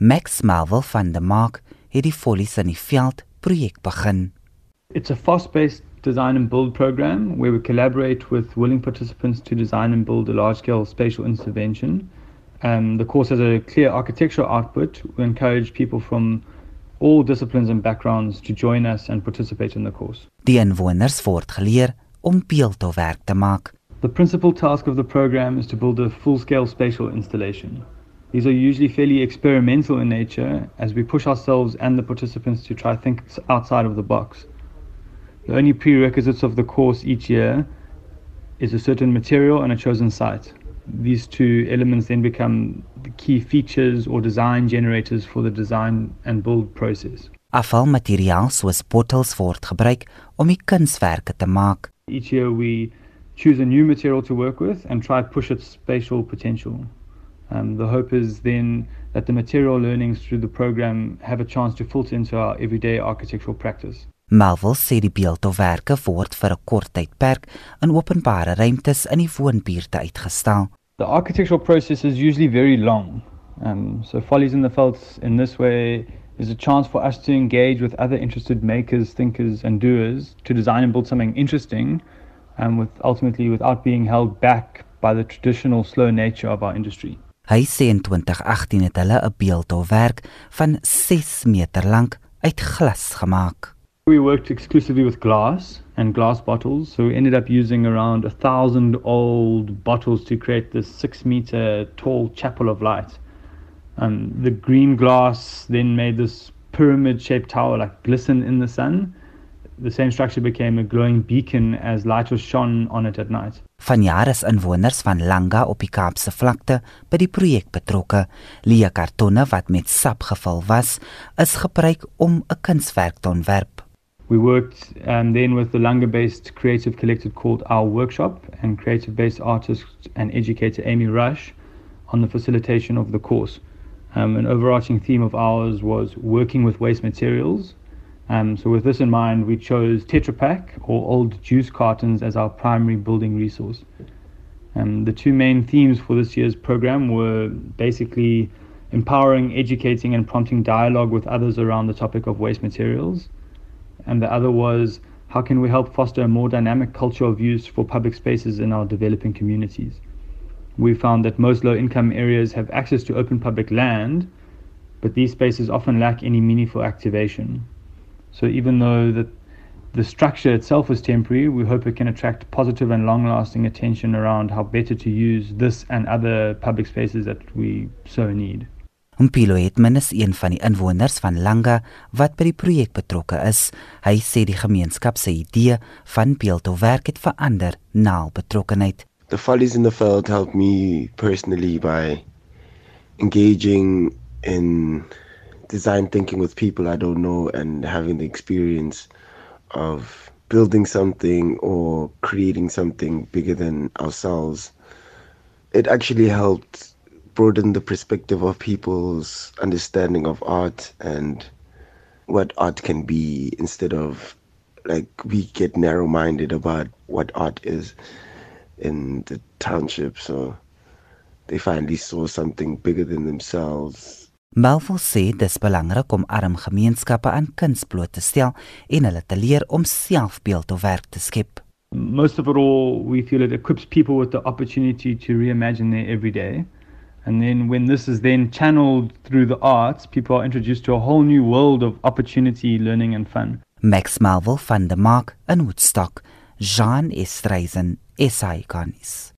Max Marvel van der Mark het die Follies in die veld projek begin. It's a fast-paced design and build program where we collaborate with willing participants to design and build a large-scale spatial intervention. Um, the course has a clear architectural output. We encourage people from all disciplines and backgrounds to join us and participate in the course. Die inwoners word geleer om beeldhouwerk te maak. The principal task of the program is to build a full-scale spatial installation. These are usually fairly experimental in nature as we push ourselves and the participants to try think outside of the box. The only prerequisites of the course each year is a certain material and a chosen site. These two elements then become the key features or design generators for the design and build process. Afvalmateriaal soos bottels word gebruik om die kunswerke te maak. Each year we choose a new material to work with and try push its spatial potential. Um, the hope is then that the material learnings through the program have a chance to filter into our everyday architectural practice. Malvel sê die beeldhouwerke word vir 'n kort tydperk in openbare ruimtes in die woonbuurte uitgestal. The architectural process is usually very long. Um, so Follies in the Felts in this way is a chance for us to engage with other interested makers, thinkers and doers to design and build something interesting and with ultimately without being held back by the traditional slow nature of our industry. Hy sê in 2018 het hulle 'n beeldhouwerk van 6 meter lank uit glas gemaak. We worked exclusively with glass and glass bottles, so we ended up using around a thousand old bottles to create this six meter tall chapel of light. Um, the green glass then made this pyramid shaped tower like glisten in the sun. The same structure became a glowing beacon as light was shone on it at night. Van jare is inwoners van Langa op die Kaapse vlakte by die projek betrokke. Lia kartonne wat met sap gevul was, is gebruik om 'n kunswerk te ontwerp. We worked um, then with the Langa based creative collective called Our Workshop and creative based artist and educator Amy Rush on the facilitation of the course. Um, an overarching theme of ours was working with waste materials Um, so with this in mind, we chose Tetra Pak or old juice cartons as our primary building resource. Um, the two main themes for this year's program were basically empowering, educating, and prompting dialogue with others around the topic of waste materials. And the other was how can we help foster a more dynamic culture of use for public spaces in our developing communities? We found that most low income areas have access to open public land, but these spaces often lack any meaningful activation. So even though the the structure itself is temporary, we hope it can attract positive and long-lasting attention around how better to use this and other public spaces that we so need. Mpilo Hetman is een van die inwoners van Langa wat by die projek betrokke is. Hy sê die gemeenskap se idee van beeldhouwerk het verander na betrokkenheid. The follies in the field helped me personally by engaging in design thinking with people I don't know and having the experience of building something or creating something bigger than ourselves. It actually helped broaden the perspective of people's understanding of art and what art can be instead of like we get narrow minded about what art is in the township. So they finally saw something bigger than themselves Melville sê dis belangrik om arm gemeenskappe aan kuns bloot te stel en hulle te leer om selfbeeld of werk te skep. Most of it all, we feel it equips people with the opportunity to reimagine their everyday. And then when this is then channeled through the arts, people are introduced to a whole new world of opportunity, learning and fun. Max Melville van der Mark in Woodstock, Jean Estreisen, SA Ikonis.